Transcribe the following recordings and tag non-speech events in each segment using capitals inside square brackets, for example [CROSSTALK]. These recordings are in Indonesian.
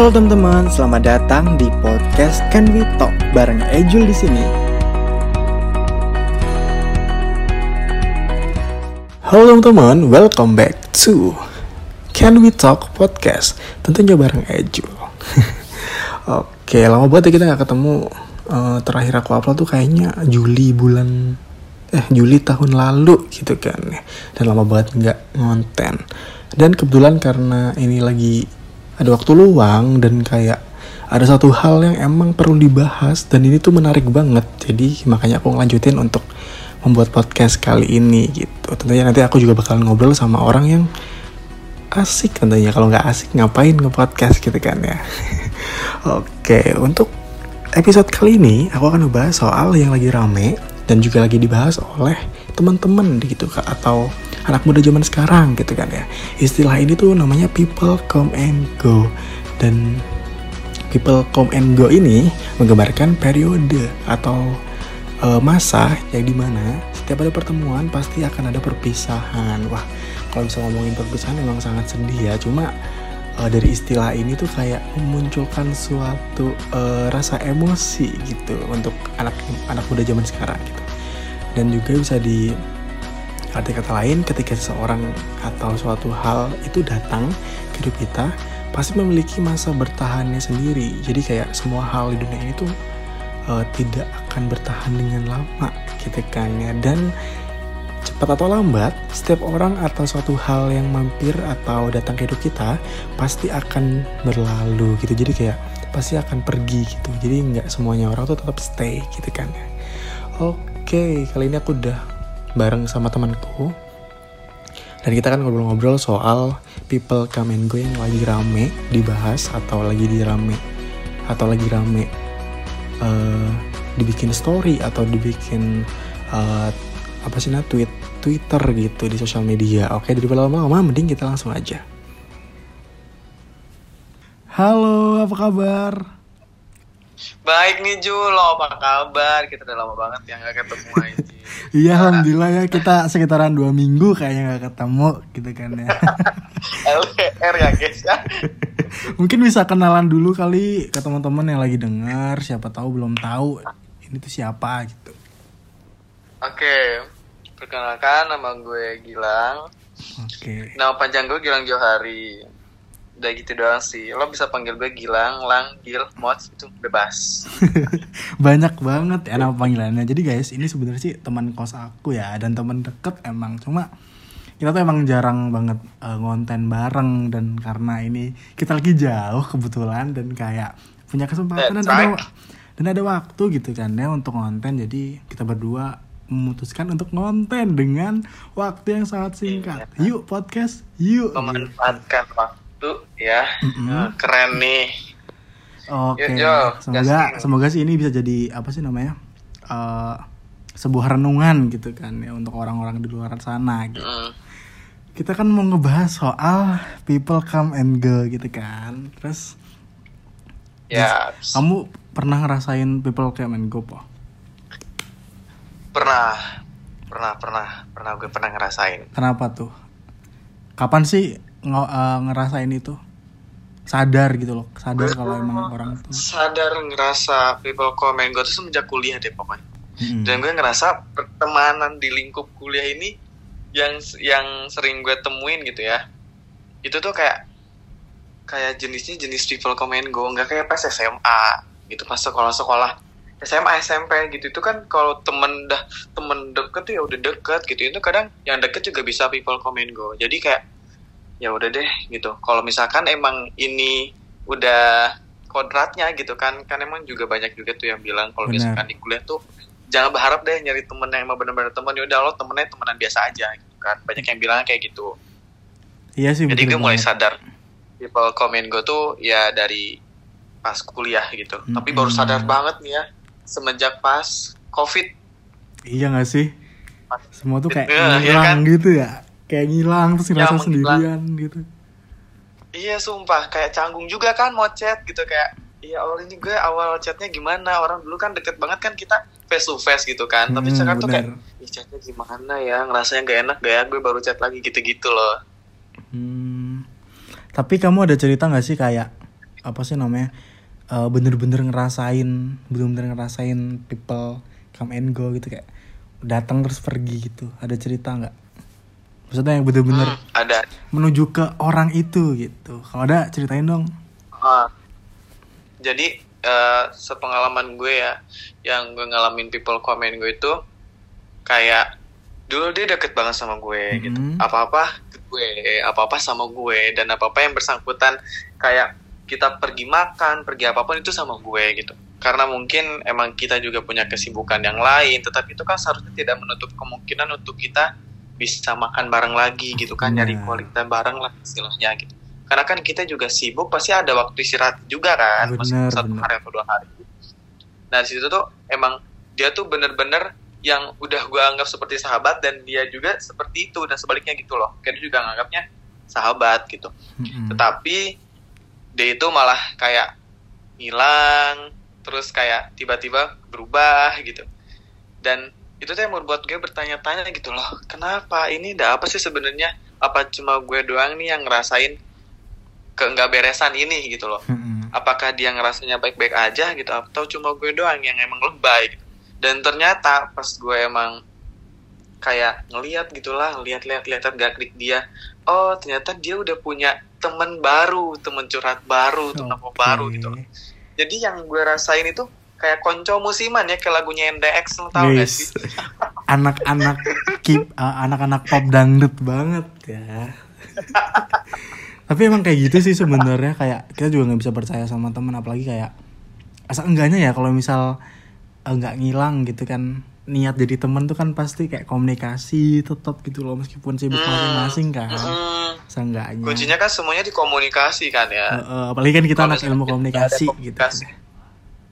Halo teman-teman, selamat datang di podcast Can We Talk bareng Ejul di sini. Halo teman-teman, welcome back to Can We Talk podcast. Tentunya bareng Ejul. [LAUGHS] Oke, lama banget ya kita nggak ketemu. Uh, terakhir aku upload tuh kayaknya Juli bulan eh Juli tahun lalu gitu kan dan lama banget nggak ngonten dan kebetulan karena ini lagi ada waktu luang dan kayak ada satu hal yang emang perlu dibahas dan ini tuh menarik banget. Jadi makanya aku ngelanjutin untuk membuat podcast kali ini gitu. Tentunya nanti aku juga bakal ngobrol sama orang yang asik tentunya. Kalau nggak asik ngapain nge-podcast gitu kan ya? [LAUGHS] Oke untuk episode kali ini aku akan ngebahas soal yang lagi rame dan juga lagi dibahas oleh teman-teman gitu kak atau anak muda zaman sekarang gitu kan ya. Istilah ini tuh namanya people come and go. Dan people come and go ini menggambarkan periode atau uh, masa yang di mana setiap ada pertemuan pasti akan ada perpisahan. Wah kalau bisa ngomongin perpisahan memang sangat sedih ya. Cuma uh, dari istilah ini tuh kayak memunculkan suatu uh, rasa emosi gitu untuk anak anak muda zaman sekarang gitu. Dan juga bisa di Arti kata lain, ketika seseorang atau suatu hal itu datang ke hidup kita, pasti memiliki masa bertahannya sendiri. Jadi kayak semua hal di dunia ini tuh uh, tidak akan bertahan dengan lama gitu kan ya. Dan cepat atau lambat, setiap orang atau suatu hal yang mampir atau datang ke hidup kita pasti akan berlalu gitu. Jadi kayak pasti akan pergi gitu. Jadi nggak semuanya orang tuh tetap stay gitu kan ya. Oke, kali ini aku udah bareng sama temanku dan kita kan ngobrol-ngobrol soal people come and go yang lagi rame dibahas atau lagi dirame atau lagi rame uh, dibikin story atau dibikin uh, apa sih nah tweet Twitter gitu di sosial media. Oke, daripada lama-lama mending kita langsung aja. Halo, apa kabar? Baik nih Jul, lo apa kabar? Kita udah lama banget ya gak ketemu aja. [LAUGHS] iya, alhamdulillah ya kita sekitaran dua minggu kayaknya gak ketemu gitu kan ya. [LAUGHS] LDR ya guys ya. [LAUGHS] Mungkin bisa kenalan dulu kali ke teman-teman yang lagi dengar, siapa tahu belum tahu ini tuh siapa gitu. Oke, perkenalkan nama gue Gilang. Oke. Nama panjang gue Gilang Johari udah gitu doang sih. Lo bisa panggil gue Gilang Lang Gil Mods itu bebas [LAUGHS] banyak banget ya nama panggilannya. Jadi guys ini sebenarnya sih teman kos aku ya dan teman deket emang. Cuma kita tuh emang jarang banget uh, ngonten bareng dan karena ini kita lagi jauh kebetulan dan kayak punya kesempatan dan ada dan ada waktu gitu kan ya untuk ngonten. Jadi kita berdua memutuskan untuk ngonten dengan waktu yang sangat singkat. Iya. Yuk podcast, yuk. Memanfaatkan waktu satu ya. Mm-hmm. keren nih. Oke okay. semoga semoga sih ini bisa jadi apa sih namanya uh, sebuah renungan gitu kan ya untuk orang-orang di luar sana gitu. Mm. kita kan mau ngebahas soal people come and go gitu kan. Terus ya kamu pernah ngerasain people come and go po? Pernah. Pernah pernah. Pernah gue pernah ngerasain. Kenapa tuh? Kapan sih ng uh, ngerasain itu. Sadar gitu loh sadar kalau emang orang tuh sadar ngerasa people comment gue tuh semenjak kuliah deh pokoknya. Hmm. dan gue ngerasa pertemanan di lingkup kuliah ini yang yang sering gue temuin gitu ya itu tuh kayak kayak jenisnya jenis people comment go nggak kayak pas SMA gitu pas sekolah-sekolah. SMA SMP gitu itu kan kalau temen dah temen deket tuh ya udah deket gitu. Itu kadang yang deket juga bisa people comment go jadi kayak ya udah deh gitu. Kalau misalkan emang ini udah kodratnya gitu kan kan emang juga banyak juga tuh yang bilang kalau misalkan di kuliah tuh jangan berharap deh nyari temen yang emang bener-bener temen. Ya udah lo temennya temenan biasa aja gitu kan. Banyak yang bilang kayak gitu. Iya sih jadi gue mulai sadar people comment gue tuh ya dari pas kuliah gitu. Hmm, tapi baru sadar banget nih ya semenjak pas covid. Iya gak sih? Semua tuh kayak hilang ya kan? gitu ya kayak ngilang terus ngerasa ya, sendirian gitu. Iya sumpah. Kayak canggung juga kan mau chat gitu. Kayak iya awal ini gue awal chatnya gimana? Orang dulu kan deket banget kan kita face to face gitu kan. Tapi hmm, sekarang tuh kayak Ih, chatnya gimana ya? Ngerasanya gak enak gak ya? Gue baru chat lagi gitu-gitu loh. Hmm. tapi kamu ada cerita gak sih kayak apa sih namanya eh, bener-bener ngerasain bener-bener ngerasain people come and go gitu kayak datang terus pergi gitu. Ada cerita nggak maksudnya yang bener-bener Hmm, ada. menuju ke orang itu gitu. Kalau ada ceritain dong. Ah. jadi eh, sepengalaman gue ya yang gue ngalamin people comment gue itu kayak dulu dia deket banget sama gue gitu. Mhm. apa-apa ke gue apa-apa sama gue dan apa-apa yang bersangkutan. Kayak kita pergi makan pergi apa pun itu sama gue gitu. Karena mungkin emang kita juga punya kesibukan yang lain tetapi itu kan seharusnya tidak menutup kemungkinan untuk kita bisa makan bareng lagi gitu kan nyari Benar. kualitas bareng lah istilahnya gitu karena kan kita juga sibuk pasti ada waktu istirahat juga kan Benar, satu benar. hari atau dua hari nah di situ tuh emang dia tuh bener-bener yang udah gue anggap seperti sahabat dan dia juga seperti itu dan sebaliknya gitu loh dia juga nganggapnya sahabat gitu Mm-mm. tetapi dia itu malah kayak hilang terus kayak tiba-tiba berubah gitu dan itu tuh yang membuat gue bertanya-tanya gitu loh kenapa ini ada apa sih sebenarnya apa cuma gue doang nih yang ngerasain ke nggak beresan ini gitu loh apakah dia ngerasanya baik-baik aja gitu atau cuma gue doang yang emang lebay gitu. dan ternyata pas gue emang kayak ngeliat gitulah ngeliat-liat lihat gak klik dia oh ternyata dia udah punya temen baru temen curhat baru temen apa Oke. baru gitu loh. jadi yang gue rasain itu kayak konco musiman ya kayak lagunya NDX lo tau gak sih? Anak-anak keep uh, anak-anak pop dangdut banget ya. Tapi emang kayak gitu sih sebenarnya kayak kita juga nggak bisa percaya sama teman apalagi kayak asal enggaknya ya kalau misal eh, nggak ngilang gitu kan niat jadi teman tuh kan pasti kayak komunikasi tetap gitu loh meskipun sibuk Hmm. masing-masing kan. Mm, seenggaknya kuncinya kan semuanya di komunikasi kan ya. Eh, eh, apalagi kan kita anak ilmu komunikasi ada gitu. komunikasi.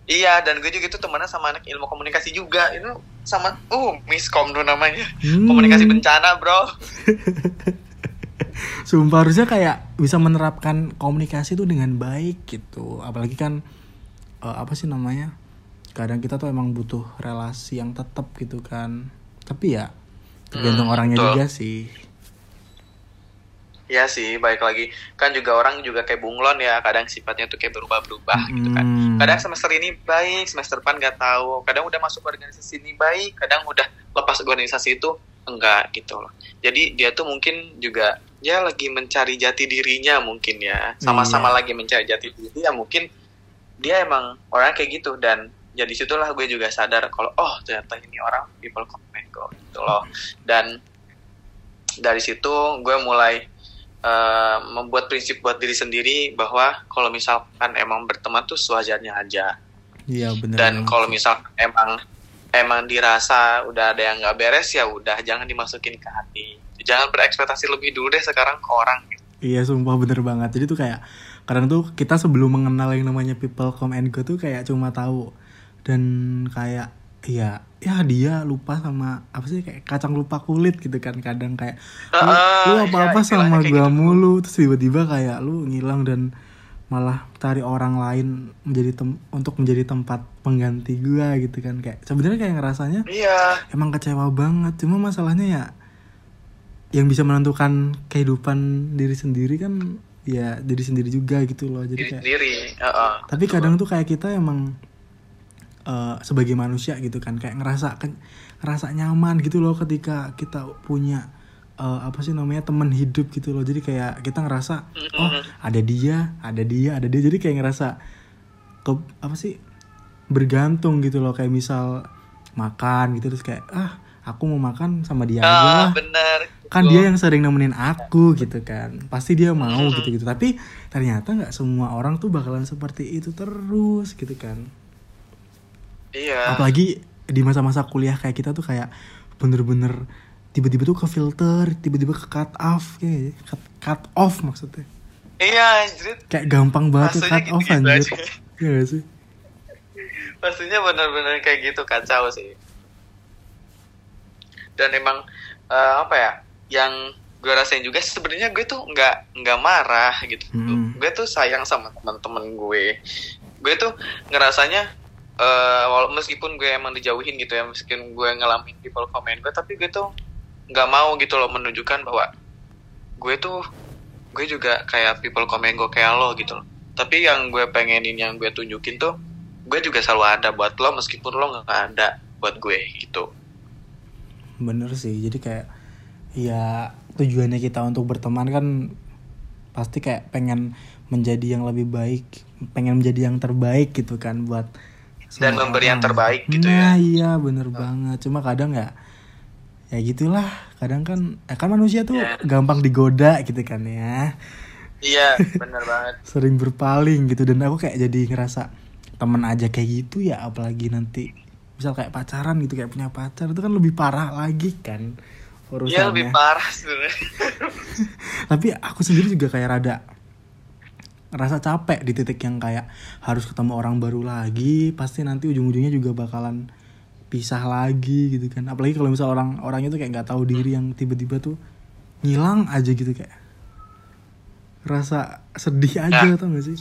Iya, dan gue juga itu temenan sama anak ilmu komunikasi juga. Itu sama, uh, miskom tuh namanya. Hmm. Komunikasi bencana, bro. [LAUGHS] Sumpah harusnya kayak bisa menerapkan komunikasi itu dengan baik gitu. Apalagi kan eh, apa sih namanya? Kadang kita tuh emang butuh relasi yang tetap gitu kan. Tapi ya tergantung Hmm, orangnya betul. juga sih. Iya sih, baik lagi. Kan juga orang juga kayak bunglon ya, kadang sifatnya tuh kayak berubah-berubah gitu kan. Hmm. Kadang semester ini baik, semester depan nggak tahu. Kadang udah masuk organisasi ini baik, kadang udah lepas organisasi itu enggak gitu loh. Jadi dia tuh mungkin juga ya lagi mencari jati dirinya mungkin ya. Sama-sama Iya. lagi mencari jati diri ya mungkin dia emang orang kayak gitu dan jadi situlah gue juga sadar kalau oh ternyata ini orang people comment go gitu loh. Dan dari situ gue mulai eh, membuat prinsip buat diri sendiri bahwa kalau misalkan emang berteman tuh sewajarnya aja Iya bener. dan kalau misal emang emang dirasa udah ada yang nggak beres ya udah jangan dimasukin ke hati jangan berekspektasi lebih dulu deh sekarang ke orang Iya sumpah bener banget. Jadi tuh kayak kadang tuh kita sebelum mengenal yang namanya people come and go tuh kayak cuma tahu dan kayak ya ya dia lupa sama apa sih kayak kacang lupa kulit gitu kan kadang kayak lu, lu iya, apa-apa istilahnya sama gua gitu. mulu. Terus tiba-tiba kayak lu ngilang dan malah cari orang lain menjadi tem untuk menjadi tempat pengganti gua gitu kan. Kayak sebenarnya kayak ngerasanya iya. emang kecewa banget. Cuma masalahnya ya yang bisa menentukan kehidupan diri sendiri kan ya diri sendiri juga gitu loh. Jadi diri kayak sendiri Heeh. tapi kadang tuh kayak kita emang eh, sebagai manusia gitu kan kayak ngerasa kan ngerasa nyaman gitu loh ketika kita punya eh, apa sih namanya teman hidup gitu loh. Jadi kayak kita ngerasa oh ada dia ada dia ada dia. Jadi kayak ngerasa ke apa sih bergantung gitu loh. Kayak misal makan gitu terus kayak ah aku mau makan sama dia aja ah lah. benar kan dia yang sering nemenin aku gitu kan. Pasti dia mau gitu gitu tapi ternyata nggak semua orang tuh bakalan seperti itu terus gitu kan iya. Apalagi di masa-masa kuliah kayak kita tuh kayak bener-bener tiba-tiba tuh ke filter tiba-tiba ke cut off kayak cut, cut off maksudnya. Iya anjir kayak gampang banget tuh cut off gitu-gitu anjir aja. Iya gak sih? Pastinya benar-benar kayak gitu kacau sih. Dan emang eh, apa ya yang gue rasain juga sebenarnya gue tuh nggak nggak marah gitu. Hmm. gue tuh sayang sama teman-teman gue. Gue tuh ngerasanya walau meskipun gue emang dijauhin gitu ya meskipun gue ngalamin people comment gue tapi gue tuh nggak mau gitu loh menunjukkan bahwa gue tuh gue juga kayak people comment gue kayak lo gitu loh. Tapi yang gue pengenin yang gue tunjukin tuh gue juga selalu ada buat lo meskipun lo nggak ada buat gue gitu. Bener sih jadi kayak ya tujuannya kita untuk berteman kan pasti kayak pengen menjadi yang lebih baik pengen menjadi yang terbaik gitu kan buat dan semua memberi yang terbaik gitu nah, ya. Iya bener banget. Cuma kadang ya ya gitulah. Kadang kan eh, kan manusia tuh Ya. gampang digoda gitu kan ya. Iya bener banget. [LAUGHS] Sering berpaling gitu. Dan aku kayak jadi ngerasa temen aja kayak gitu ya. Apalagi nanti misal kayak pacaran gitu kayak punya pacar itu kan lebih parah lagi kan urusannya Iya lebih parah sebenarnya. [LAUGHS] Tapi aku sendiri juga kayak rada rasa capek di titik yang kayak harus ketemu orang baru lagi pasti nanti ujung-ujungnya juga bakalan pisah lagi gitu kan apalagi kalau misal orang orang itu kayak nggak tahu diri yang tiba-tiba tuh ngilang aja gitu kayak rasa sedih aja Nah. tau gak sih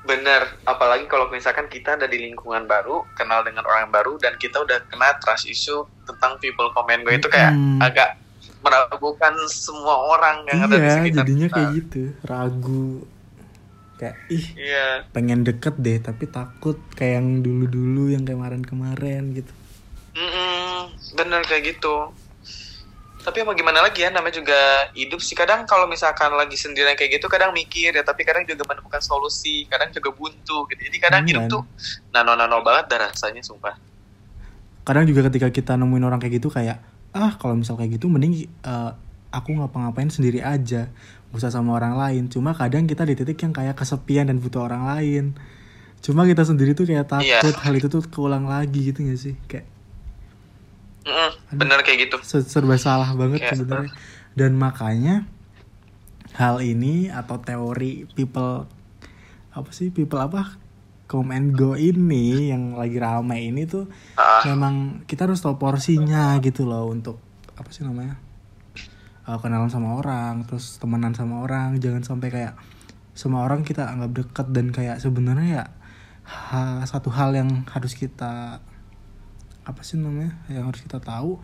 bener apalagi kalau misalkan kita ada di lingkungan baru kenal dengan orang baru dan kita udah kena trust issue tentang people comment gue itu kayak Hmm. agak meragukan semua orang yang ada di iya sekitar jadinya kita. kayak gitu ragu. Kayak ih iya. pengen deket deh tapi takut kayak yang dulu-dulu yang kemarin-kemarin gitu. Mm-mm, bener kayak gitu. Tapi mau gimana lagi ya namanya juga hidup sih. Kadang kalau misalkan lagi sendirian kayak gitu kadang mikir ya tapi kadang juga menemukan solusi kadang juga buntu gitu. Jadi kadang Hmm, hidup tuh nano-nano banget dah rasanya sumpah. Kadang juga ketika kita nemuin orang kayak gitu kayak ah kalau misal kayak gitu mending eh, aku ngapa-ngapain sendiri aja. Gak usah sama orang lain. Cuma kadang kita di titik yang kayak kesepian dan butuh orang lain. Cuma kita sendiri tuh kayak Iya. takut hal itu tuh keulang lagi gitu gak sih? Kayak Mm-mm, bener kayak gitu. se- serba salah banget Kayak, sebenarnya. dan makanya hal ini atau teori people apa sih people apa come and go ini yang lagi rame ini tuh Ah. memang kita harus tahu porsinya gitu loh untuk apa sih namanya Uh, kenalan sama orang terus temenan sama orang jangan sampai kayak semua orang kita anggap deket dan kayak sebenarnya ya ha- satu hal yang harus kita apa sih namanya yang harus kita tahu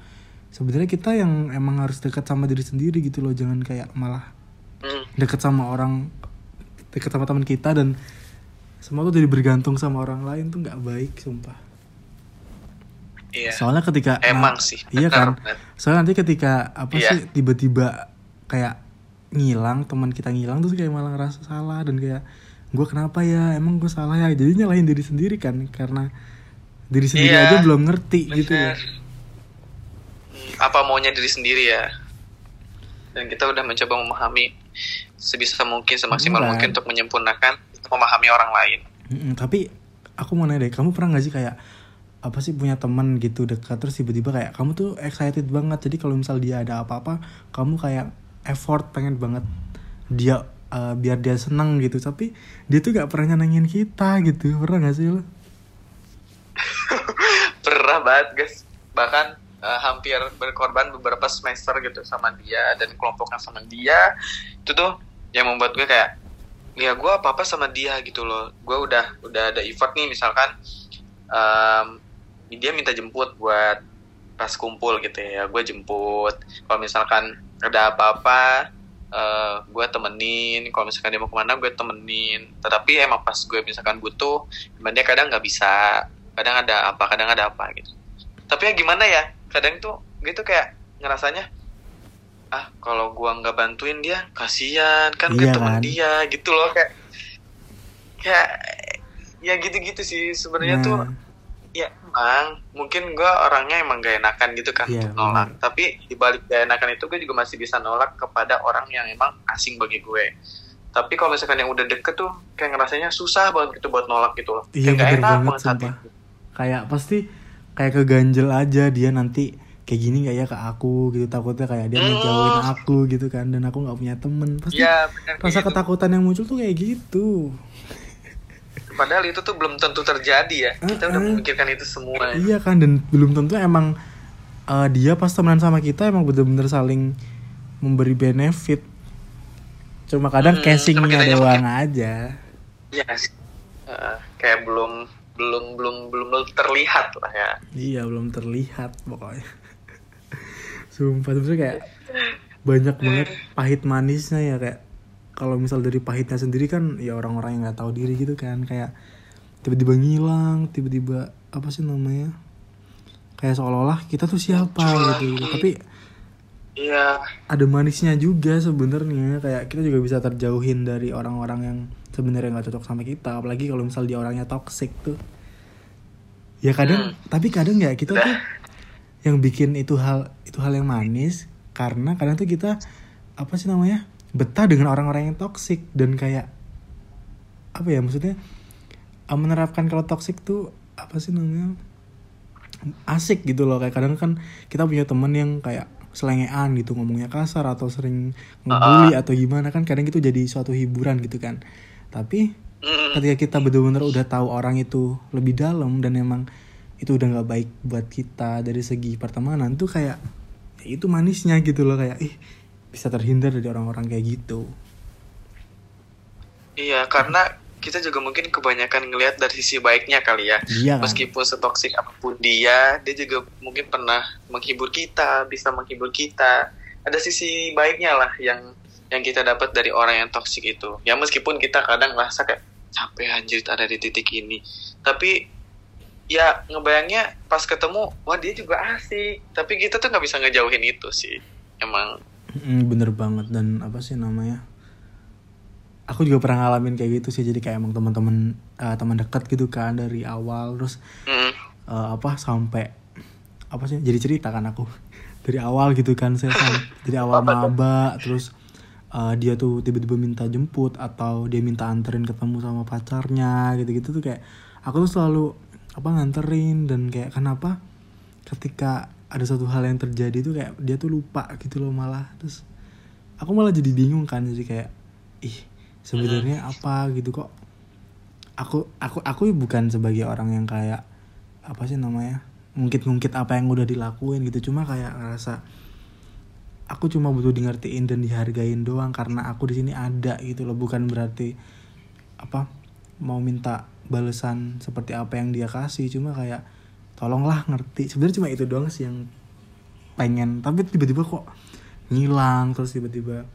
sebenarnya kita yang emang harus dekat sama diri sendiri gitu loh jangan kayak malah Mm, dekat sama orang dekat sama teman kita dan semua tuh jadi bergantung sama orang lain tuh nggak baik sumpah. Iya. Soalnya ketika Emang sih, iya kan? soalnya nanti ketika apa Iya. sih tiba-tiba kayak ngilang teman kita ngilang terus kayak malah ngerasa salah dan kayak gue kenapa ya? Emang gue salah ya? Jadi nyalahin diri sendiri kan karena diri sendiri Iya, aja belum ngerti gitu bener. Hmm, apa maunya diri sendiri ya? Dan kita udah mencoba memahami sebisa mungkin semaksimal Beneran. mungkin untuk menyempurnakan memahami orang lain. Mm-mm, tapi aku mau nanya deh kamu pernah gak sih kayak apa sih punya teman gitu dekat terus tiba-tiba kayak kamu tuh excited banget jadi kalau misal dia ada apa-apa kamu kayak effort pengen banget dia eh, biar dia senang gitu tapi dia tuh gak pernah nyenengin kita gitu pernah gak sih lo? [LAUGHS] Pernah banget guys. Bahkan eh, hampir berkorban beberapa semester gitu sama dia dan kelompoknya sama dia. Itu tuh yang membuat gue kayak ya gue apa apa sama dia gitu loh. Gue udah udah ada effort nih misalkan em, dia minta jemput buat pas kumpul gitu ya. Gue jemput. Kalau misalkan ada apa-apa eh, gue temenin. Kalau misalkan dia mau ke mana gue temenin. Tetapi emang pas gue misalkan butuh emang dia kadang nggak bisa. Kadang ada apa kadang ada apa gitu. Tapi ya gimana ya? Kadang tuh gitu kayak ngerasanya ah kalau gua nggak bantuin dia kasihan kan Iya ke temen kan? dia gitu loh kayak kayak ya gitu-gitu sih sebenarnya tuh Nah, ya emang mungkin gua orangnya emang gak enakan gitu kan Iya, nolak. tapi dibalik gak enakan itu gue juga masih bisa nolak kepada orang yang emang asing bagi gue. Tapi kalau misalkan yang udah deket tuh kayak ngerasanya susah banget gitu buat nolak gitu loh. Iya kayak gak bener enak banget banget kayak pasti kayak keganjel aja dia nanti kayak gini gak ya ke aku gitu takutnya kayak dia Mm. ngejauhin aku gitu kan dan aku nggak punya temen pasti Iya, kayak rasa gitu. ketakutan yang muncul tuh kayak gitu Padahal itu tuh belum tentu terjadi ya. Kita udah Mm-mm. memikirkan itu semua. ya. Iya kan dan belum tentu emang uh, dia pas temenan sama kita emang bener-bener saling memberi benefit. Cuma kadang Hmm, casingnya kitanya doang aja. Iya. Eh, kayak belum belum belum belum terlihat lah ya. Iya belum terlihat pokoknya. Sumpah sebenernya kayak banyak banget pahit manisnya ya kayak kalau misal dari pahitnya sendiri kan ya orang-orang yang nggak tahu diri gitu kan kayak tiba-tiba ngilang tiba-tiba apa sih namanya kayak seolah-olah kita tuh siapa gitu. Tapi Iya. ada manisnya juga sebenarnya kayak kita juga bisa terjauhin dari orang-orang yang sebenarnya nggak cocok sama kita apalagi kalau misal dia orangnya toxic tuh. Ya kadang tapi kadang ya kita tuh [LAUGHS] yang bikin itu hal itu hal yang manis karena kadang tuh kita apa sih namanya betah dengan orang-orang yang toxic dan kayak apa ya maksudnya uh, menerapkan kalau toxic tuh apa sih namanya asik gitu loh. Kayak kadang kan kita punya temen yang kayak selengean gitu ngomongnya kasar atau sering ngebully atau gimana kan kadang itu jadi suatu hiburan gitu kan. Tapi ketika kita benar-benar udah tahu orang itu lebih dalam dan emang itu udah nggak baik buat kita dari segi pertemanan tuh kayak ya itu manisnya gitu loh kayak ih bisa terhindar dari orang-orang kayak gitu Iya, karena kita juga mungkin kebanyakan ngelihat dari sisi baiknya kali ya. iya kan Meskipun setoksik apa pun dia, dia juga mungkin pernah menghibur kita, bisa menghibur kita. Ada sisi baiknya lah yang yang kita dapat dari orang yang toksik itu. Ya meskipun kita kadang ngerasa kayak capek anjir ada di titik ini. Tapi ya ngebayangnya pas ketemu, wah dia juga asik. Tapi kita tuh nggak bisa ngejauhin itu sih. Emang. Mm, bener banget. Dan apa sih namanya aku juga pernah ngalamin kayak gitu sih. Jadi kayak emang teman-teman eh, teman dekat gitu kan dari awal. Terus mm, eh, apa sampai apa sih jadi cerita kan aku. [LAUGHS] Dari awal gitu kan saya dari awal maba terus eh, dia tuh tiba-tiba minta jemput atau dia minta anterin ketemu sama pacarnya gitu-gitu tuh kayak aku tuh selalu apa nganterin dan kayak kenapa ketika ada suatu hal yang terjadi tuh kayak dia tuh lupa gitu loh malah. Terus aku malah jadi bingung kan jadi kayak ih sebenarnya apa gitu kok? Aku aku aku bukan sebagai orang yang kayak apa sih namanya ngungkit-ngungkit apa yang udah dilakuin gitu. Cuma kayak ngerasa aku cuma butuh di ngertiin dan dihargain doang karena aku di sini ada gitu loh. Bukan berarti apa mau minta balesan seperti apa yang dia kasih cuma kayak tolonglah ngerti sebenarnya cuma itu doang sih yang pengen tapi tiba-tiba kok ngilang terus tiba-tiba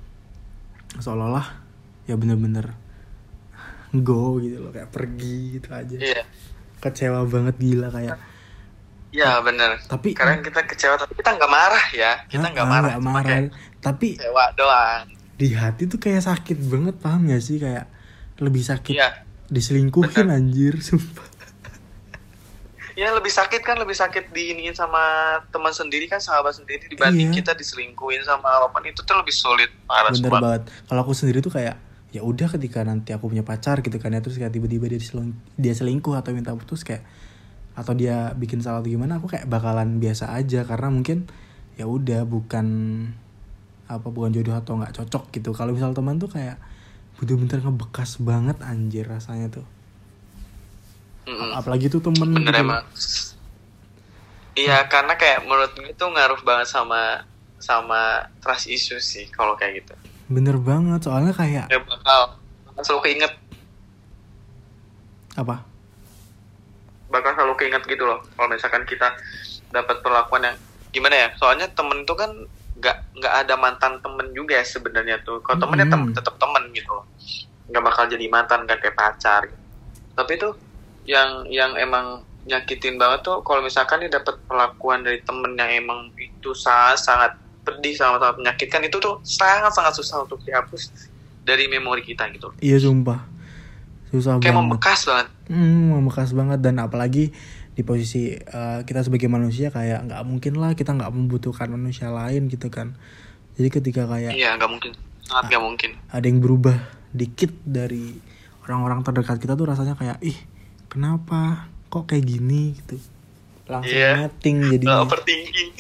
seolah-olah ya bener-bener go gitu loh kayak pergi gitu aja iya. kecewa banget gila kayak Ya bener. tapi Karena kita kecewa, tapi kita nggak marah ya. Kita nggak Ah, marah, nggak marah. kayak tapi kecewa doang. di hati tuh kayak sakit banget paham gak sih kayak lebih sakit Iya. Diselingkuhin anjir sumpah. Ya lebih sakit kan, lebih sakit diiniin sama teman sendiri kan, sahabat sendiri. Dibanding Iya. kita diselingkuhin sama apa pun itu tuh lebih sulit. Parah bener sumpah. banget. Kalau aku sendiri tuh kayak ya udah ketika nanti aku punya pacar gitu kan ya terus kayak tiba-tiba dia diseling- dia selingkuh atau minta putus kayak atau dia bikin salah atau gimana aku kayak bakalan biasa aja. Karena mungkin ya udah bukan apa bukan jodoh atau nggak cocok gitu. Kalau misal teman tuh kayak bener-bener ngebekas banget anjir rasanya tuh Mm-mm. apalagi tuh temen Bener gitu. emang. Iya, karena kayak menurut gue itu ngaruh banget sama sama trust issues sih kalau kayak gitu. bener banget soalnya kayak Ya bakal bakal selalu keinget, apa bakal selalu keinget gitu loh. Kalau misalkan kita dapat perlakuan yang gimana ya? Soalnya temen tuh kan nggak nggak ada mantan temen juga ya sebenarnya tuh. Kalau temennya tem Mm-mm. tetap temen gitu. Nggak bakal jadi mantan kan kayak pacar. Gitu. Tapi tuh yang yang emang nyakitin banget tuh kalau misalkan dia dapat perlakuan dari temen yang emang itu sangat sangat pedih sangat sangat menyakitkan itu tuh sangat sangat susah untuk dihapus dari memori kita gitu. iya sumpah susah Kayak banget membekas banget. Hmm, membekas banget dan apalagi di posisi eh, kita sebagai manusia kayak nggak mungkin lah kita nggak membutuhkan manusia lain gitu kan. Jadi ketika kayak Iya nggak mungkin, sangat nggak mungkin. ada yang berubah dikit dari orang-orang terdekat kita tuh rasanya kayak ih kenapa kok kayak gini gitu. Langsung Iya. netting jadi overthinking.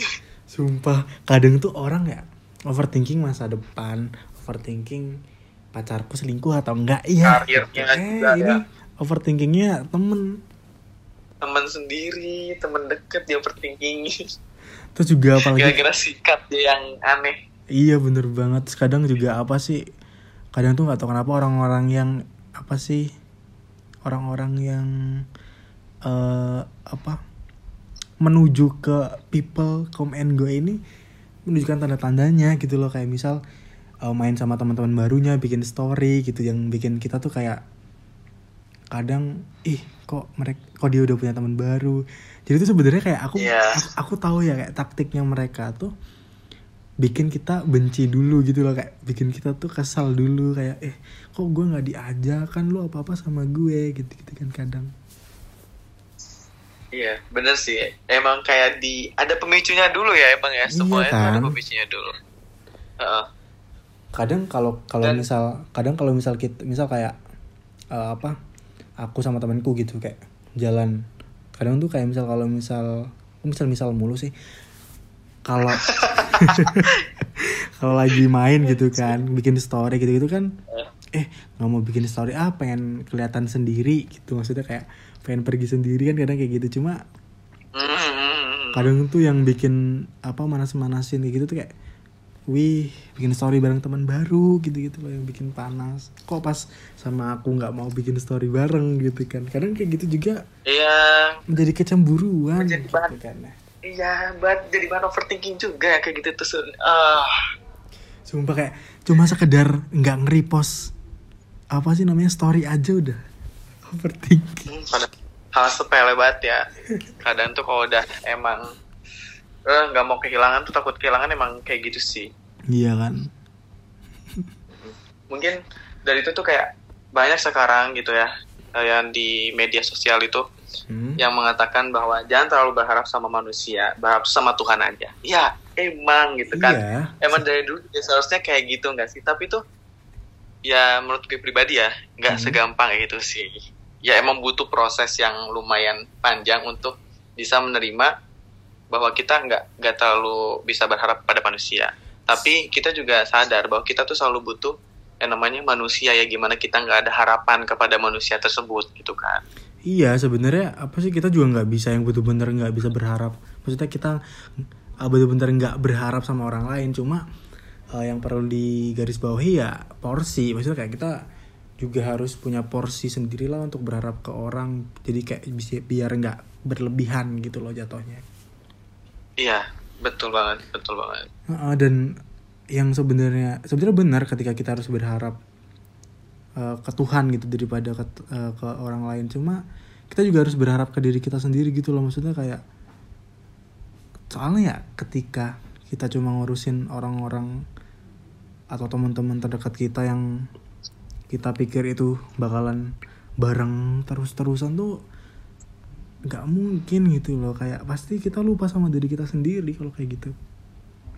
sumpah kadang tuh orang ya overthinking masa depan, overthinking pacarku selingkuh atau enggak iya. Karirnya eh, juga ini ya. overthinkingnya temen Temen sendiri, temen deket dia overthinking. terus juga [LAUGHS] apalagi Kira-kira sikat dia yang aneh. iya bener banget Terus kadang juga apa sih kadang tuh nggak tahu kenapa orang-orang yang apa sih orang-orang yang eh apa menuju ke people come and go ini menunjukkan tanda-tandanya gitu loh kayak misal uh, main sama teman-teman barunya bikin story gitu yang bikin kita tuh kayak kadang ih kok mereka kok dia udah punya teman baru jadi itu sebenarnya kayak aku, Iya. aku aku tahu ya kayak taktiknya mereka tuh bikin kita benci dulu gitu loh kayak bikin kita tuh kesal dulu kayak eh kok gue nggak diajak kan lu apa apa sama gue gitu gitu kan kadang Iya, bener sih. Emang kayak di ada pemicunya dulu ya, emang ya. Iya Semuanya ada kan? pemicunya dulu. Heeh. kadang kalau kalau misal kadang kalau misal kita misal kayak eh, apa aku sama temanku gitu kayak jalan. Kadang tuh kayak misal kalau misal misal misal mulu sih. Kalau [LAUGHS] kalau lagi main gitu kan bikin story gitu gitu kan eh nggak mau bikin story ah pengen kelihatan sendiri gitu. Maksudnya kayak pengen pergi sendiri kan kadang kayak gitu. Cuma Hmm. kadang tuh yang bikin apa manas-manasin kayak gitu tuh kayak wih bikin story bareng teman baru gitu-gitu loh yang bikin panas kok pas sama aku nggak mau bikin story bareng gitu kan kadang kayak gitu juga Iya, menjadi kecemburuan Menjadi gitu bahan- kan iya, buat jadi bahan overthinking juga kayak gitu tuh. Sun. Ah, sumpah kayak cuma sekedar nggak nge-repost apa sih namanya story aja udah overthinking hmm, pada hal sepele banget ya. Kadang tuh kalau udah emang eh, nggak mau kehilangan tuh takut kehilangan emang kayak gitu sih. Iya kan [LAUGHS] Mungkin dari itu tuh kayak banyak sekarang gitu ya eh, yang di media sosial itu Hmm. yang mengatakan bahwa jangan terlalu berharap sama manusia, berharap sama Tuhan aja. Ya, emang gitu kan. iya Emang dari dulu ya seharusnya kayak gitu nggak sih? Tapi tuh ya menurut gue pribadi ya nggak Hmm. segampang gitu sih. Ya emang butuh proses yang lumayan panjang untuk bisa menerima bahwa kita nggak nggak terlalu bisa berharap pada manusia. Tapi kita juga sadar bahwa kita tuh selalu butuh yang namanya manusia ya gimana kita nggak ada harapan kepada manusia tersebut gitu kan. Iya sebenarnya apa sih kita juga nggak bisa yang bener-bener nggak bisa berharap. Maksudnya kita uh, bener-bener nggak berharap sama orang lain. Cuma uh, yang perlu digarisbawahi ya porsi. Maksudnya kayak kita juga harus punya porsi sendiri lah untuk berharap ke orang. Jadi kayak bisa biar nggak berlebihan gitu loh jatuhnya. Iya, betul banget, betul banget. Uh, dan yang sebenarnya sebenarnya benar ketika kita harus berharap uh, ke Tuhan gitu daripada ke, uh, ke orang lain cuma kita juga harus berharap ke diri kita sendiri gitu loh maksudnya kayak soalnya ya ketika kita cuma ngurusin orang-orang atau teman-teman terdekat kita yang kita pikir itu bakalan bareng terus-terusan tuh nggak mungkin gitu loh. Kayak pasti kita lupa sama diri kita sendiri kalau kayak gitu.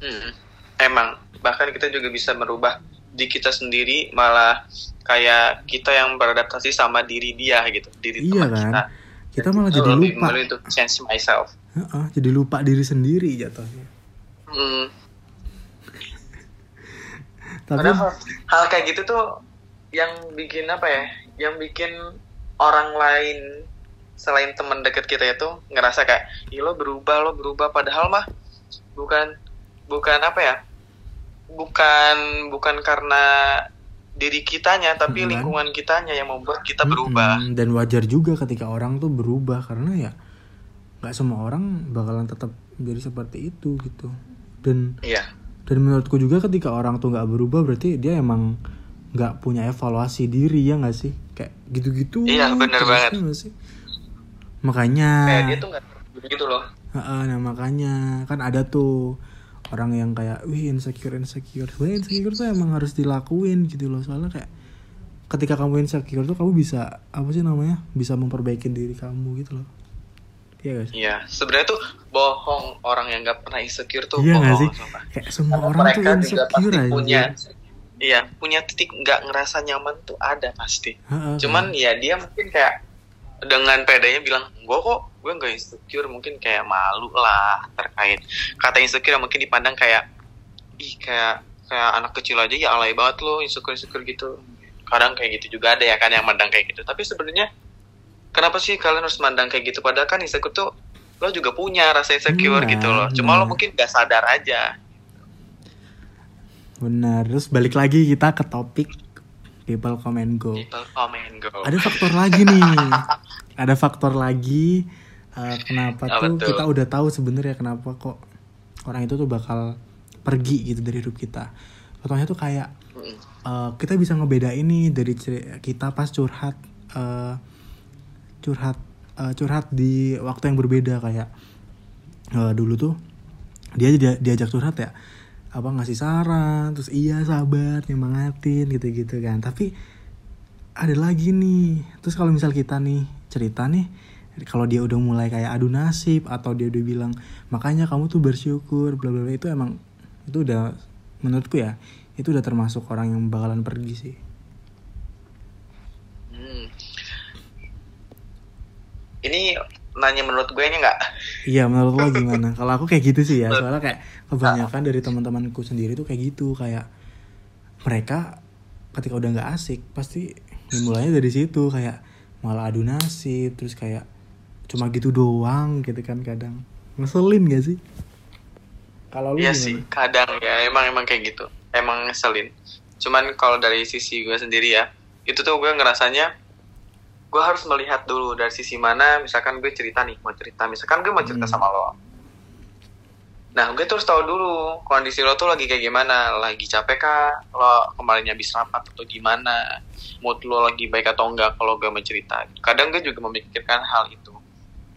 Hmm, emang bahkan kita juga bisa merubah di kita sendiri malah kayak kita yang beradaptasi sama diri dia gitu diri Iya teman kan? kita. Kita malah jadi lupa. untuk change myself. Heeh, jadi lupa diri sendiri jatuhnya. hmm, [LAUGHS] Tapi padahal hal kayak gitu tuh yang bikin apa ya? Yang bikin orang lain selain teman dekat kita itu ngerasa kayak Ih, lo berubah lo berubah padahal mah bukan bukan apa ya bukan bukan karena diri kitanya tapi Bukan. lingkungan kitanya yang membuat kita berubah Mm-mm, dan wajar juga ketika orang tuh berubah karena ya nggak semua orang bakalan tetap jadi seperti itu gitu. Dan iya dan menurutku juga ketika orang tuh nggak berubah berarti dia emang nggak punya evaluasi diri ya nggak sih? Kayak gitu-gitu. Iya, terus, banget. ya sih? Makanya. kayak dia tuh nggak begitu loh. Heeh, nah makanya kan ada tuh orang yang kayak wih insecure insecure. Sebenarnya insecure tuh emang harus dilakuin gitu loh. Soalnya kayak ketika kamu insecure tuh kamu bisa apa sih namanya bisa memperbaiki diri kamu gitu loh. Iya guys iya sebenarnya tuh bohong orang yang nggak pernah insecure tuh iya bohong sih? sumpah. kayak semua Karena orang tuh insecure aja. punya iya punya titik nggak ngerasa nyaman tuh ada pasti. Heeh, cuman ya dia mungkin kayak dengan pedanya bilang gue kok gue nggak insecure mungkin kayak malu lah terkait. Kata insecure mungkin dipandang kayak ih kayak kayak anak kecil aja ya alay banget lo insecure insecure gitu. Kadang kayak gitu juga ada ya kan yang mandang kayak gitu. Tapi sebenarnya kenapa sih kalian harus mandang kayak gitu? Padahal kan insecure tuh lo juga punya rasa insecure Iya, gitu loh. Cuma lo benar. mungkin gak sadar aja. Benar terus balik lagi kita ke topik people come and go. People come and go. Ada faktor lagi nih [LAUGHS] ada faktor lagi eh, kenapa Apa tuh tuh? kita udah tahu sebenarnya kenapa kok orang itu tuh bakal pergi gitu dari hidup kita contohnya tuh kayak uh, kita bisa ngebeda ini dari kita pas curhat uh, curhat uh, curhat di waktu yang berbeda kayak uh, dulu tuh dia dia diajak curhat ya apa ngasih saran terus iya sabar nyemangatin gitu-gitu kan tapi ada lagi nih terus kalau misal kita nih cerita nih kalau dia udah mulai kayak adu nasib atau dia udah bilang makanya kamu tuh bersyukur bla bla itu emang itu udah menurutku ya itu udah termasuk orang yang bakalan pergi sih. Hmm. ini nanya menurut gue ini nggak? Iya menurut lo gimana? [LAUGHS] Kalau aku kayak gitu sih ya soalnya kayak kebanyakan dari teman-temanku sendiri tuh kayak gitu kayak mereka ketika udah nggak asik pasti dimulainya dari situ kayak malah adu nasib terus kayak cuma gitu doang gitu kan kadang. Ngeselin gak sih? Kalau lu iya sih kadang ya emang emang kayak gitu. Emang ngeselin. Cuman kalau dari sisi gue sendiri ya itu tuh gue ngerasanya gue harus melihat dulu dari sisi mana. Misalkan gue cerita nih mau cerita. Misalkan gue mau cerita hmm. sama lo nah gue terus tahu dulu kondisi lo tuh lagi kayak gimana. Lagi capek kah? Lo kemarin habis rapat atau gimana? Mood lo lagi baik atau enggak kalau gue mau cerita? Kadang gue juga memikirkan hal itu.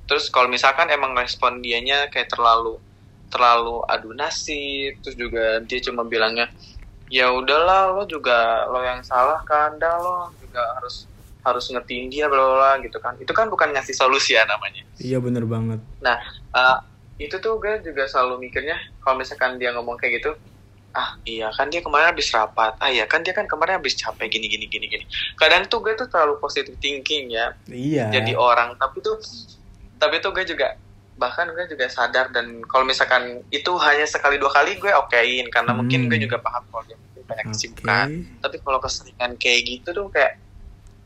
Terus kalau misalkan emang respon dianya kayak terlalu terlalu adu nasib terus juga dia cuma bilangnya ya udahlah lo juga lo yang salah kan dah lo juga harus harus ngertiin dia bla bla gitu kan. Itu kan bukan ngasih solusi ya namanya. Iya bener banget. Nah uh, itu tuh gue juga selalu mikirnya kalau misalkan dia ngomong kayak gitu ah iya kan dia kemarin habis rapat. Ah iya kan dia kan kemarin habis capek gini gini gini gini. Kadang tuh gue tuh terlalu positive thinking ya. Iya. Jadi orang tapi tuh tapi tuh gue juga bahkan gue juga sadar dan kalau misalkan itu hanya sekali dua kali gue okein karena hmm. mungkin gue juga paham kalau dia banyak kesibukan. Okay. tapi kalau keseringan kayak gitu tuh kayak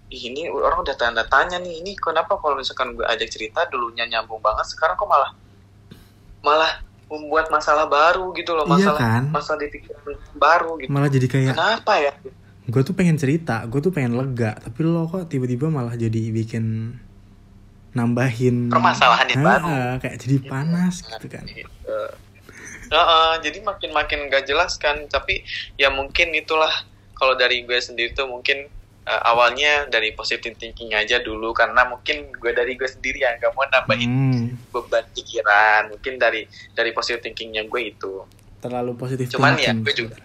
ini orang udah tanda tanya nih ini kenapa kalau misalkan gue ajak cerita dulunya nyambung banget sekarang kok malah malah membuat masalah baru gitu loh iya masalah iya kan? masalah di pikiran baru gitu. Malah jadi kayak kenapa ya? Gue tuh pengen cerita gue tuh pengen lega tapi lo kok tiba-tiba malah jadi bikin nambahin permasalahan yang baru. Kayak jadi iya, panas gitu kan. Uh, uh, jadi makin makin gak jelas kan tapi ya mungkin itulah. Kalau dari gue sendiri tuh mungkin uh, awalnya dari positive thinking aja dulu karena mungkin gue dari gue sendiri yang gak mau nambahin hmm. beban pikiran. Mungkin dari dari positive thinkingnya gue itu. Terlalu positif cuman ya gue juga.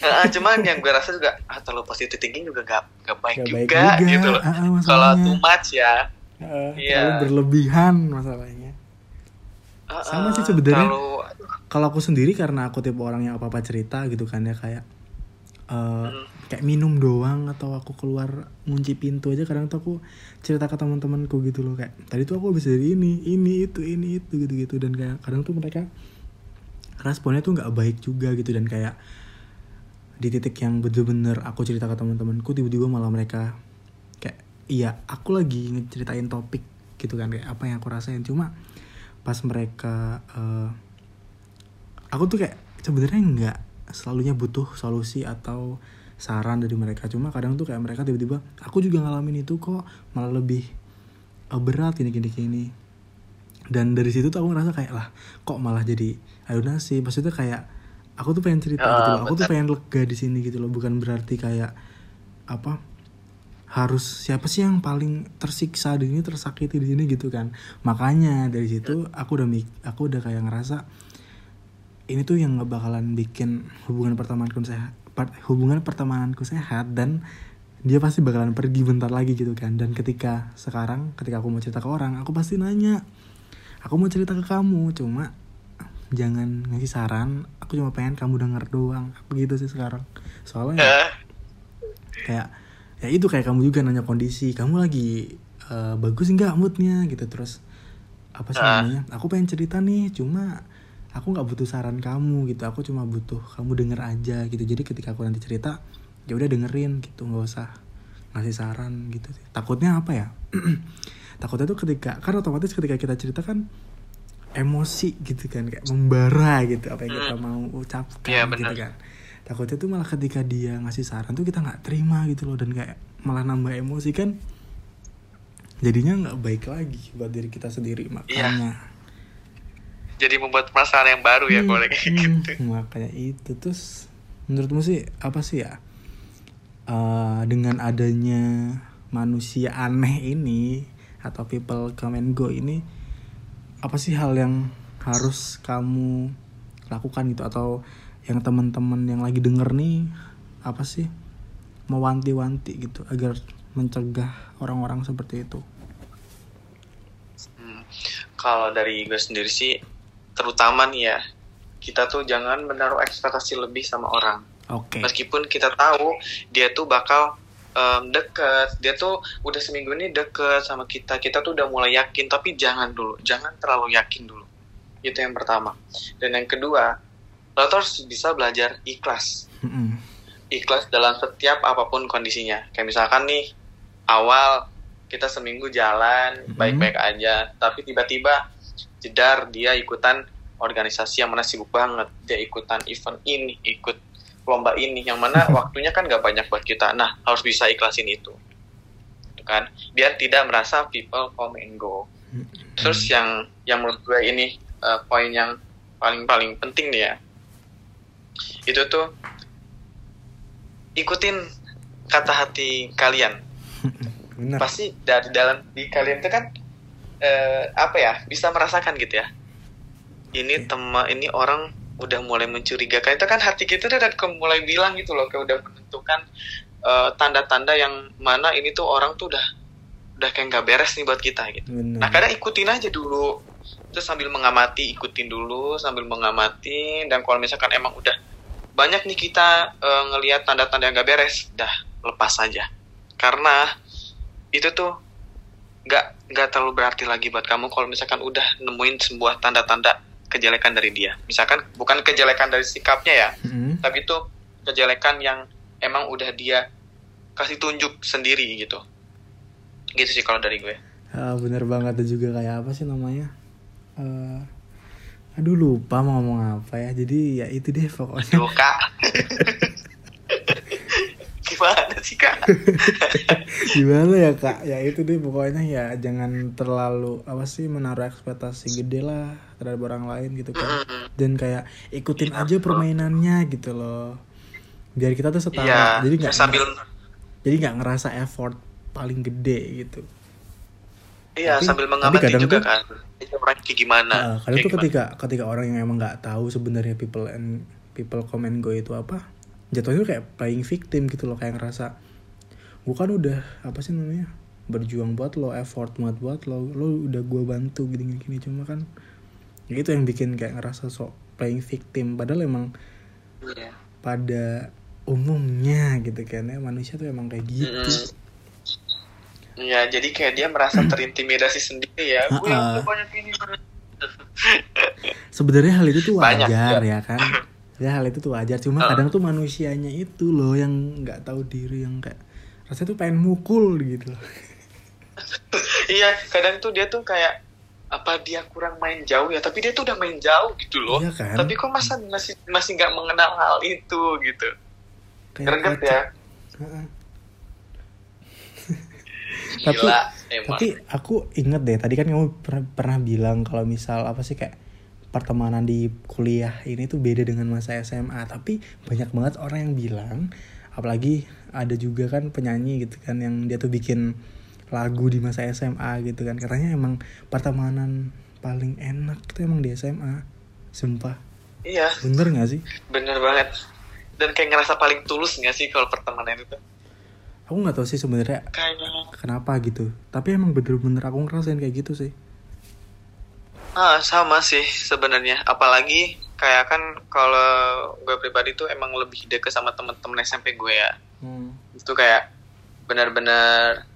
Uh, cuman yang gue rasa juga ah, terlalu positive thinking juga gak, gak baik, gak juga, baik juga gitu loh. Uh, kalau too much ya. Uh, yeah. berlebihan masalahnya. Uh, sama sih sebenarnya. kalau aku sendiri karena aku tipe orang yang apa apa cerita gitu kan ya kayak uh, hmm. Kayak minum doang atau aku keluar ngunci pintu aja kadang tuh aku cerita ke teman-temanku gitu loh kayak tadi tuh aku bisa dari ini ini itu ini itu gitu gitu dan kayak kadang tuh mereka responnya tuh nggak baik juga gitu. Dan kayak di titik yang bener-bener aku cerita ke teman-temanku tiba-tiba malah mereka iya aku lagi ngeceritain topik gitu kan kayak apa yang aku rasain. Cuma pas mereka uh, aku tuh kayak sebenarnya nggak selalunya butuh solusi atau saran dari mereka. Cuma kadang tuh kayak mereka tiba-tiba aku juga ngalamin itu kok malah lebih uh, berat gini gini gini. Dan dari situ tuh aku ngerasa kayak lah kok malah jadi aduh nasi maksudnya kayak aku tuh pengen cerita uh, gitu loh. Aku tuh pengen lega di sini gitu loh. Bukan berarti kayak apa harus siapa sih yang paling tersiksa di sini tersakiti di sini gitu kan. Makanya dari situ aku udah mik aku udah kayak ngerasa ini tuh yang bakalan bikin hubungan pertemananku sehat hubungan pertemananku sehat dan dia pasti bakalan pergi bentar lagi gitu kan. Dan ketika sekarang ketika aku mau cerita ke orang aku pasti nanya aku mau cerita ke kamu cuma jangan ngasih saran. Aku cuma pengen kamu denger doang. Begitu sih sekarang. Soalnya eh. kayak ya itu kayak kamu juga nanya kondisi kamu lagi uh, bagus nggak moodnya? Gitu. Terus apa sih ah. namanya? Aku pengen cerita nih cuma aku nggak butuh saran kamu gitu. Aku cuma butuh kamu denger aja gitu. Jadi ketika aku nanti cerita ya udah dengerin gitu. Nggak usah ngasih saran gitu takutnya apa ya? [CLEARS THROAT] Takutnya tuh ketika kan otomatis ketika kita cerita kan emosi gitu kan kayak membara gitu apa yang kita hmm. mau ucapkan ya, gitu kan. Takutnya tuh malah ketika dia ngasih saran tuh kita nggak terima gitu loh. Dan kayak malah nambah emosi kan jadinya nggak baik lagi buat diri kita sendiri makanya. iya. Jadi membuat masalah yang baru ya hmm, kalau kayak hmm, gitu. makanya itu. Terus menurutmu sih apa sih ya? Uh, dengan adanya manusia aneh ini atau people come and go ini apa sih hal yang harus kamu lakukan gitu? Atau yang teman-teman yang lagi denger nih apa sih mewanti-wanti gitu agar mencegah orang-orang seperti itu? Hmm, kalau dari gue sendiri sih terutama nih ya kita tuh jangan menaruh ekspektasi lebih sama orang. Oke. Okay. Meskipun kita tahu dia tuh bakal um, deket, dia tuh udah seminggu ini deket sama kita, kita tuh udah mulai yakin, tapi jangan dulu, jangan terlalu yakin dulu. Itu yang pertama. Dan yang kedua, lo harus bisa belajar ikhlas. Ikhlas dalam setiap apa pun kondisinya. Kayak misalkan nih, awal kita seminggu jalan baik-baik aja, tapi tiba-tiba jedar dia ikutan organisasi yang mana sibuk banget. Dia ikutan event ini ikut lomba ini yang mana [LAUGHS] waktunya kan gak banyak buat kita. Nah harus bisa ikhlasin itu. Gitu kan? Biar tidak merasa people come and go. Terus yang yang menurut gue ini uh, poin yang paling paling penting nih ya. Itu tuh ikutin kata hati kalian. [LAUGHS] Pasti dari dalam di kalian itu kan uh, apa ya bisa merasakan gitu ya. Ini tema ini orang udah mulai mencurigakan. Itu kan hati kita udah mulai bilang gitu loh kayak udah menentukan tanda eh, tanda-tanda yang mana ini tuh orang tuh udah udah kayak nggak beres nih buat kita gitu. Bener. Nah kadang ikutin aja dulu. Terus sambil mengamati ikutin dulu sambil mengamati. Dan kalau misalkan emang udah banyak nih kita uh, ngelihat tanda-tanda yang gak beres dah lepas aja. Karena itu tuh nggak nggak terlalu berarti lagi buat kamu kalau misalkan udah nemuin sebuah tanda-tanda kejelekan dari dia. Misalkan bukan kejelekan dari sikapnya ya, mm-hmm. tapi itu kejelekan yang emang udah dia kasih tunjuk sendiri gitu. Gitu sih kalau dari gue. Uh, bener banget itu juga kayak apa sih namanya? Uh, aduh lupa mau ngomong apa ya. Jadi ya itu deh pokoknya. Aduh, kak. [LAUGHS] gimana sih kak? [LAUGHS] Gimana ya kak? Ya itu deh pokoknya ya jangan terlalu apa sih menaruh ekspektasi gede lah terhadap orang lain gitu kan dan kayak ikutin aja permainannya gitu loh. Biar kita tuh setara. Ya, jadi nggak sambil jadi nggak ngerasa effort paling gede gitu. Iya tapi, sambil mengamati juga tuh, kan orang kayak gimana. Uh, kadang tuh ketika ketika orang yang emang nggak tahu sebenarnya people and people comment go itu apa jatuhnya kayak playing victim gitu loh kayak ngerasa gue kan udah apa sih namanya berjuang buat lo effort buat buat lo lo udah gue bantu gini gini cuma kan ya itu yang bikin kayak ngerasa sok playing victim padahal emang yeah. pada umumnya gitu kan ya manusia tuh emang kayak gitu mm Ya, jadi kayak dia merasa terintimidasi [LAUGHS] sendiri ya. Gue yang banyak ini. Sebenarnya hal itu tuh wajar banyak, ya. ya kan [LAUGHS] ya hal itu tuh wajar. Cuma uh. kadang tuh manusianya itu loh yang nggak tahu diri yang kayak rasanya tuh pengen mukul gitu [LAUGHS] iya kadang tuh dia tuh kayak apa dia kurang main jauh ya? Tapi dia tuh udah main jauh gitu loh. Iya kan? tapi kok masa masih masih nggak mengenal hal itu gitu? Kayak ya [LAUGHS] tapi tapi aku inget deh tadi kan kamu pernah, pernah bilang kalau misal apa sih kayak pertemanan di kuliah ini tuh beda dengan masa SMA tapi banyak banget orang yang bilang apalagi ada juga kan penyanyi gitu kan yang dia tuh bikin lagu di masa SMA gitu kan. Katanya emang pertemanan paling enak tuh emang di SMA sumpah. Iya. Bener gak sih? Bener banget. Dan kayak ngerasa paling tulus gak sih kalau pertemanan itu? Aku nggak tahu sih sebenarnya kenapa gitu. Tapi emang bener-bener aku ngerasain kayak gitu sih Ah, sama sih sebenarnya. Apalagi kayak kan kalau gue pribadi tuh emang lebih deket sama temen-temen SMP gue ya. Hmm. Itu kayak benar-benar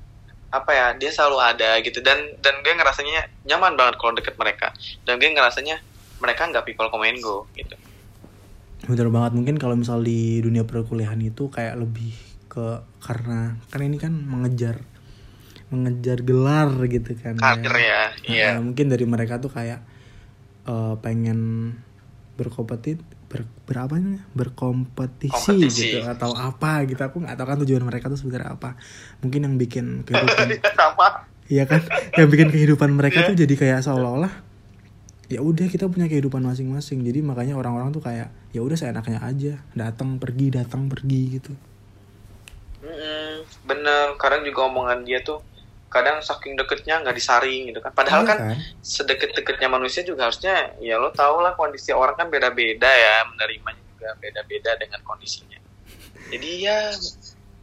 apa ya dia selalu ada gitu dan dan gue ngerasanya nyaman banget kalau deket mereka dan gue ngerasanya mereka nggak people come and go gitu bener banget mungkin kalau misal di dunia perkuliahan itu kayak lebih ke karena kan ini kan mengejar mengejar gelar gitu kan karir ya, ya. Iya. Nah, mungkin dari mereka tuh kayak uh, pengen berkompetisi ber, berapa nih berkompetisi Kompetisi. gitu atau apa gitu. Aku nggak tahu kan tujuan mereka tuh sebenarnya apa. Mungkin yang bikin kehidupan [LAUGHS] iya, kan? Yang bikin kehidupan mereka yeah. tuh jadi kayak seolah-olah ya udah kita punya kehidupan masing-masing. Jadi makanya orang-orang tuh kayak ya udah seenaknya aja. Datang pergi datang pergi gitu. Mm-mm, bener. Kadang juga omongan dia tuh kadang saking deketnya nggak disaring gitu kan. Padahal Iya kan sedekat-dekatnya manusia juga harusnya ya lo tau lah kondisi orang kan beda-beda ya menerimanya juga beda-beda dengan kondisinya. Jadi ya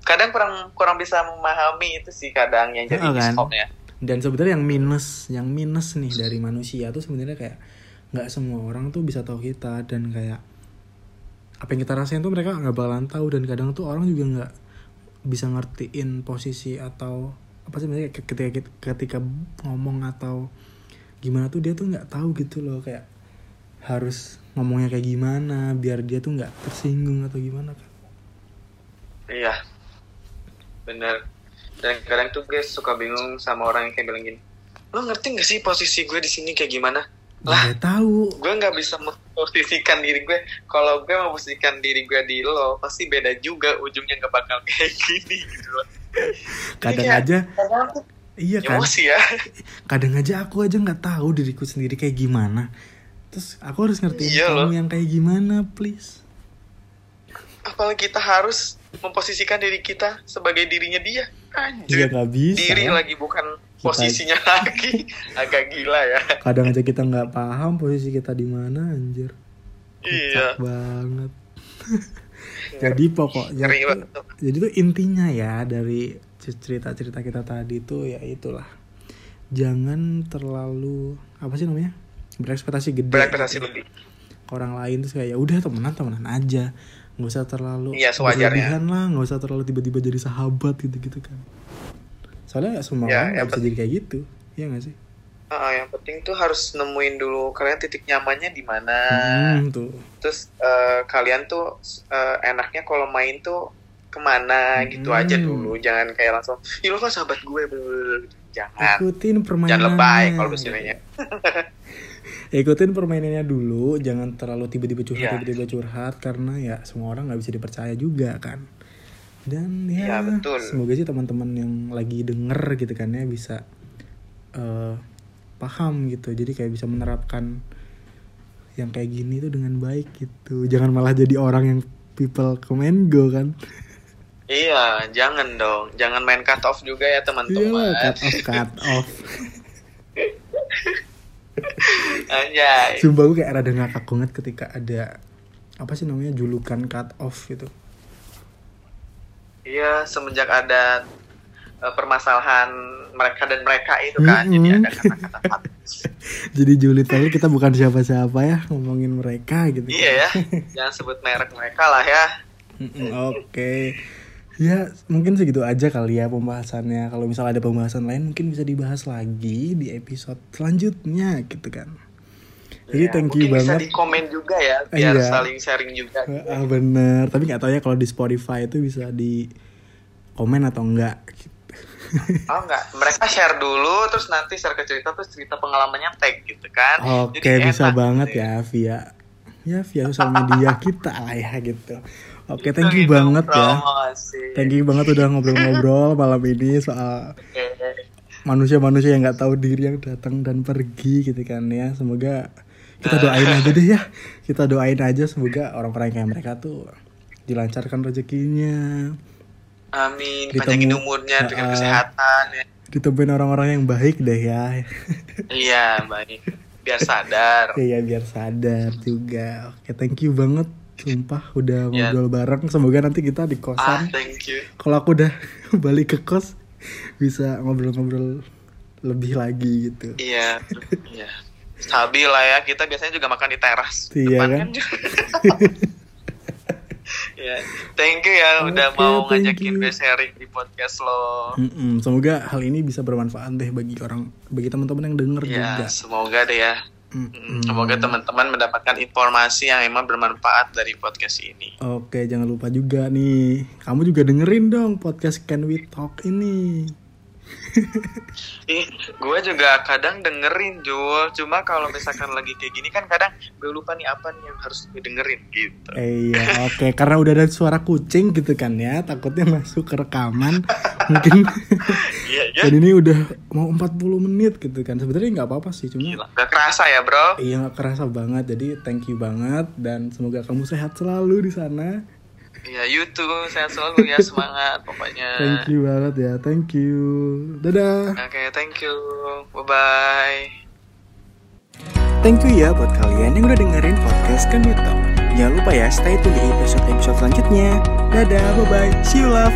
kadang kurang kurang bisa memahami itu sih kadang yang jadi Heeh, kan? diskonnya dan sebenarnya yang minus yang minus nih dari manusia tuh sebenarnya kayak nggak semua orang tuh bisa tahu kita dan kayak apa yang kita rasain tuh mereka nggak bakalan tahu dan kadang tuh orang juga nggak bisa ngertiin posisi atau apa sih maksudnya ketika ketika ngomong atau gimana tuh dia tuh nggak tahu gitu loh kayak harus ngomongnya kayak gimana biar dia tuh nggak tersinggung atau gimana kan iya. Bener. Dan kadang tuh gue suka bingung sama orang yang kayak bilang gini lo ngerti gak sih posisi gue di sini kayak gimana? Lah. nggak tahu. gue nggak bisa memposisikan diri gue. Kalau gue memposisikan diri gue di lo pasti beda juga ujungnya nggak bakal kayak gini gitu loh kadang Iya, aja kadang iya kan? Emosi ya. Kadang aja aku aja nggak tahu diriku sendiri kayak gimana. Terus aku harus ngertiin Iya kamu loh. yang kayak gimana please. Apalagi kita harus memposisikan diri kita sebagai dirinya dia. Iya anjir nggak bisa. Diri ya. lagi bukan posisinya [LAUGHS] lagi. Agak gila ya. Kadang aja kita nggak paham posisi kita di mana anjir. Iya. Kocak banget [LAUGHS] jadi pokoknya tuh, tuh. jadi tuh intinya ya dari cerita-cerita kita tadi tuh ya itulah. Jangan terlalu apa sih namanya? Berekspektasi gede. Berekspektasi gitu. lebih orang lain terus kayak ya udah temenan temenan aja. Nggak usah terlalu Iya, sewajarnya. berlebihan lah nggak usah terlalu tiba-tiba jadi sahabat gitu gitu kan. Soalnya nggak semua Ya, orang nggak yang bisa jadi kayak gitu. Ya nggak sih Ah, yang penting tuh harus nemuin dulu kalian titik nyamannya di mana hmm, tuh terus eh, kalian tuh eh, enaknya kalau main tuh ke mana gitu Hmm. aja dulu jangan kayak langsung lo kan sahabat gue blablabla." jangan ikutin permainannya jangan lebay kalau misalnya [LAUGHS] ikutin permainannya dulu jangan terlalu tiba-tiba curhat Iya. tiba-tiba curhat karena ya semua orang nggak bisa dipercaya juga kan dan ya Iya, betul. semoga sih teman-teman yang lagi denger gitu kan ya bisa eh, paham gitu. Jadi kayak bisa menerapkan yang kayak gini tuh dengan baik gitu. Jangan malah jadi orang yang people comment go kan? Iya jangan dong. Jangan main cut off juga ya iya teman-teman cut off cut off. Anjay. sumpah gue kayak rada ngakak banget ketika ada apa sih namanya julukan cut off gitu. Iya, semenjak ada eh, permasalahan mereka dan mereka itu kan, jadi Mm-mm. ada kata-kata. [LAUGHS] Jadi julid kali kita bukan siapa-siapa ya ngomongin mereka gitu. Iya ya, jangan sebut merek mereka lah ya. Oke. Ya mungkin segitu aja kali ya pembahasannya. Kalau misal ada pembahasan lain mungkin bisa dibahas lagi di episode selanjutnya gitu kan. Jadi Ya, thank you mungkin bisa banget. di komen juga ya, biar Iya. saling sharing juga. Ah bener. Tapi nggak tahu ya kalau di Spotify itu bisa di komen atau enggak. Gitu. Oh enggak, mereka share dulu, terus nanti share ke cerita, terus cerita pengalamannya tag gitu kan. Oke Jadi bisa enak banget gitu ya via ya via sosial media [LAUGHS] kita lah ya gitu. Oke thank you Gitu, banget ya. promosi. Thank you banget udah ngobrol-ngobrol malam ini soal Oke. manusia-manusia yang nggak tahu diri yang datang dan pergi gitu kan ya. Semoga kita doain aja deh ya. Kita doain aja semoga orang-orang kayak mereka tuh dilancarkan rezekinya, Amin, Ditemu- panjangin umurnya Ah. dengan kesehatan ya. ditemuin orang-orang yang baik deh ya. Iya, baik. Biar sadar. [LAUGHS] Iya biar sadar juga. Oke thank you banget. Sumpah udah Ya. ngobrol bareng. Semoga nanti kita di Ah, kosan. thank you. Kalau aku udah [LAUGHS] balik ke kos bisa ngobrol-ngobrol lebih lagi gitu. Iya, iya. Stabil lah ya. Kita biasanya juga makan di teras. Iya Depan kan? [LAUGHS] Iya. Thank you ya udah Oke, mau ngajakin gue sharing di podcast lo. Mm-mm, semoga hal ini bisa bermanfaat deh bagi orang, bagi teman-teman yang denger Ya, juga. semoga deh ya. Mm-mm. Semoga teman-teman mendapatkan informasi yang emang bermanfaat dari podcast ini. Oke, jangan lupa juga nih, kamu juga dengerin dong podcast Can We Talk ini. Ih, gue juga kadang dengerin Jul. Cuma kalau misalkan lagi kayak gini kan kadang gue lupa nih apa nih yang harus gue dengerin gitu. Eh, iya, oke. Karena udah ada suara kucing gitu kan ya, takutnya masuk ke rekaman. Mungkin [LAUGHS] Iya, iya. dan ini udah mau 40 menit gitu kan. Sebenarnya nggak apa-apa sih, cuma Gila, gak kerasa ya bro. iya nggak kerasa banget. Jadi thank you banget dan semoga kamu sehat selalu di sana. Iya, YouTube sehat selalu ya semangat pokoknya. Thank you banget ya, thank you. Dadah. Oke, thank you. Bye bye. Thank you ya buat kalian yang udah dengerin podcast Kan. Jangan lupa ya stay tune di episode-episode selanjutnya. Dadah, bye-bye. See you love.